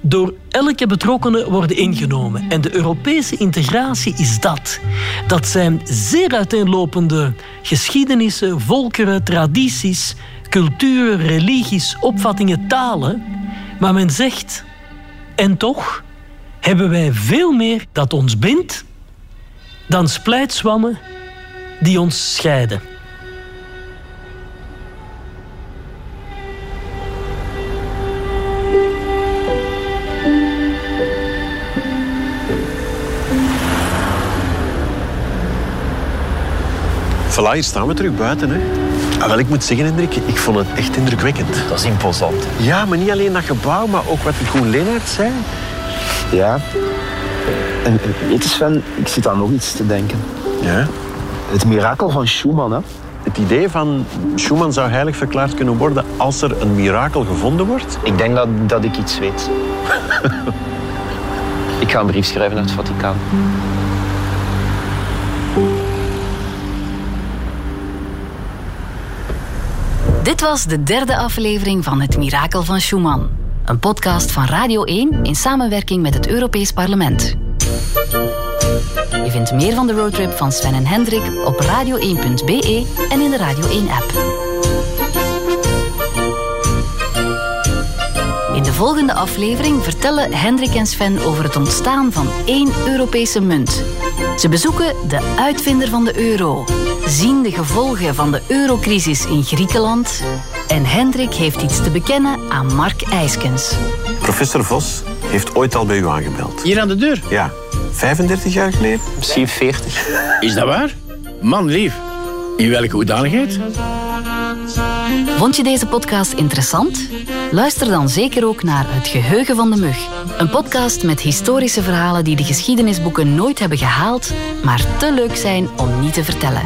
door elke betrokkenen worden ingenomen. En de Europese integratie is dat. Dat zijn zeer uiteenlopende geschiedenissen, volkeren, tradities, culturen, religies, opvattingen, talen. Maar men zegt, en toch hebben wij veel meer dat ons bindt dan splijtswammen die ons scheiden. Voilà, hier staan we terug buiten. Hè. Ah, wel, ik moet zeggen, Hendrik, ik vond het echt indrukwekkend. Dat is imposant. Ja, maar niet alleen dat gebouw, maar ook wat Koen Leenaert zei. Ja. En en weet je Sven, ik zit aan nog iets te denken. Ja? Het mirakel van Schumann, hè? Het idee van Schumann zou heilig verklaard kunnen worden als er een mirakel gevonden wordt. Ik denk dat, dat ik iets weet. ik ga een brief schrijven naar het Vaticaan. Dit was de derde aflevering van Het Mirakel van Schumann. Een podcast van Radio 1 in samenwerking met het Europees Parlement. Je vindt meer van de roadtrip van Sven en Hendrik op radio1.be en in de Radio 1-app. In de volgende aflevering vertellen Hendrik en Sven over het ontstaan van één Europese munt. Ze bezoeken de uitvinder van de euro, zien de gevolgen van de eurocrisis in Griekenland en Hendrik heeft iets te bekennen aan Mark IJskens. Professor Vos heeft ooit al bij u aangemeld. Hier aan de deur? Ja, 35 jaar geleden? Misschien 40. Is dat waar? Man lief. In welke hoedanigheid? Vond je deze podcast interessant? Luister dan zeker ook naar Het Geheugen van de Mug. Een podcast met historische verhalen die de geschiedenisboeken nooit hebben gehaald, maar te leuk zijn om niet te vertellen.